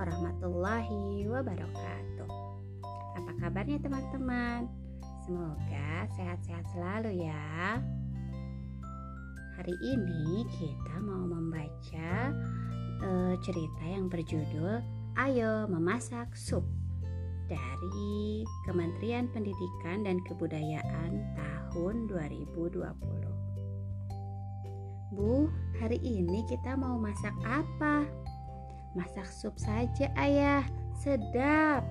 warahmatullahi wabarakatuh. Apa kabarnya teman-teman? Semoga sehat-sehat selalu ya. Hari ini kita mau membaca uh, cerita yang berjudul Ayo Memasak Sup dari Kementerian Pendidikan dan Kebudayaan tahun 2020. Bu, hari ini kita mau masak apa? Masak sup saja ayah, sedap.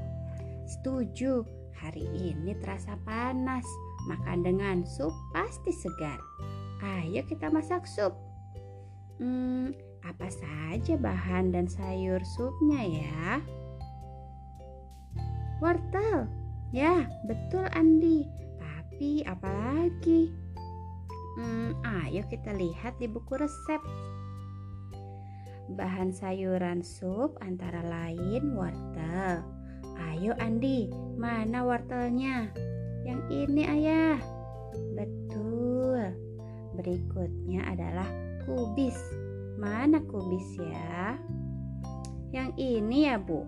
Setuju, hari ini terasa panas. Makan dengan sup pasti segar. Ayo kita masak sup. Hmm, apa saja bahan dan sayur supnya ya? Wortel. Ya, betul Andi. Tapi apalagi? Hmm, ayo kita lihat di buku resep. Bahan sayuran sup antara lain wortel. Ayo Andi, mana wortelnya? Yang ini ayah. Betul. Berikutnya adalah kubis. Mana kubis ya? Yang ini ya bu.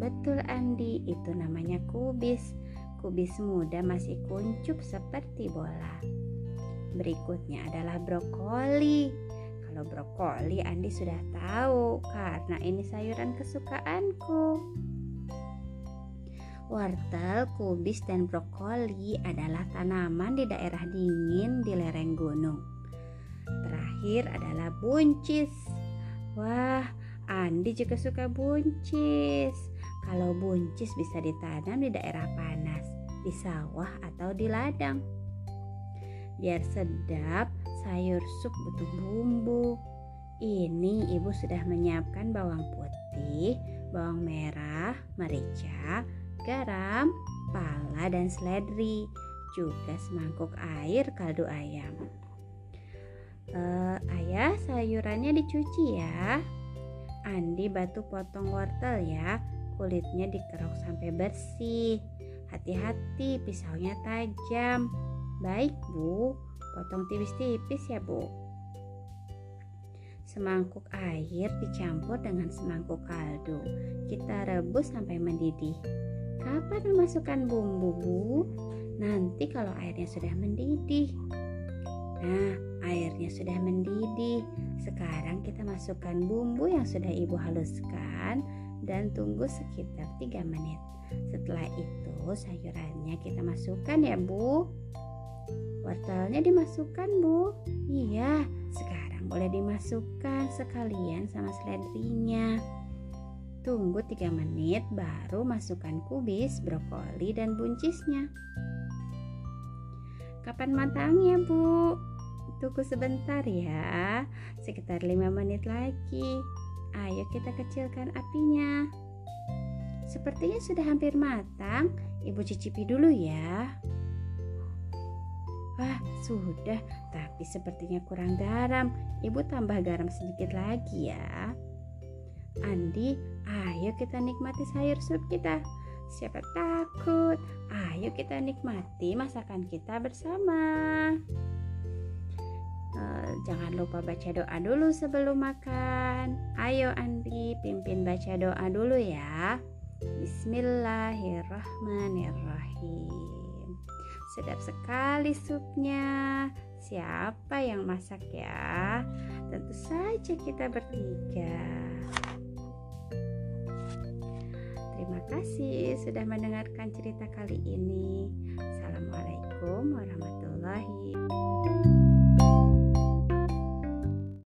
Betul Andi, itu namanya kubis. Kubis muda masih kuncup seperti bola. Berikutnya adalah brokoli. Kalau brokoli Andi sudah tahu karena ini sayuran kesukaanku. Wortel, kubis, dan brokoli adalah tanaman di daerah dingin di lereng gunung. Terakhir adalah buncis. Wah, Andi juga suka buncis. Kalau buncis bisa ditanam di daerah panas, di sawah atau di ladang. Biar sedap, sayur sup butuh bumbu. Ini ibu sudah menyiapkan bawang putih, bawang merah, merica, garam, pala dan seledri, juga semangkuk air kaldu ayam. Uh, ayah, sayurannya dicuci ya. Andi batu potong wortel ya, kulitnya dikerok sampai bersih. Hati-hati, pisaunya tajam. Baik, Bu. Potong tipis-tipis ya bu. Semangkuk air dicampur dengan semangkuk kaldu. Kita rebus sampai mendidih. Kapan memasukkan bumbu bu? Nanti kalau airnya sudah mendidih. Nah airnya sudah mendidih. Sekarang kita masukkan bumbu yang sudah ibu haluskan Dan tunggu sekitar 3 menit. Setelah itu sayurannya kita masukkan ya bu Wortelnya dimasukkan bu. Iya sekarang boleh dimasukkan sekalian sama seledrinya. Tunggu 3 menit baru masukkan kubis, brokoli, dan buncisnya. Kapan matangnya bu? Tunggu sebentar ya. Sekitar 5 menit lagi. Ayo kita kecilkan apinya. Sepertinya sudah hampir matang. Ibu cicipi dulu ya Wah, sudah, tapi sepertinya kurang garam. Ibu tambah garam sedikit lagi ya. Andi, ayo kita nikmati sayur sup kita. Siapa takut? Ayo kita nikmati masakan kita bersama. Uh, jangan lupa baca doa dulu sebelum makan. Ayo Andi, pimpin baca doa dulu ya. Bismillahirrahmanirrahim. Sedap sekali supnya. Siapa yang masak ya? Tentu saja kita bertiga. Terima kasih sudah mendengarkan cerita kali ini. Assalamualaikum warahmatullahi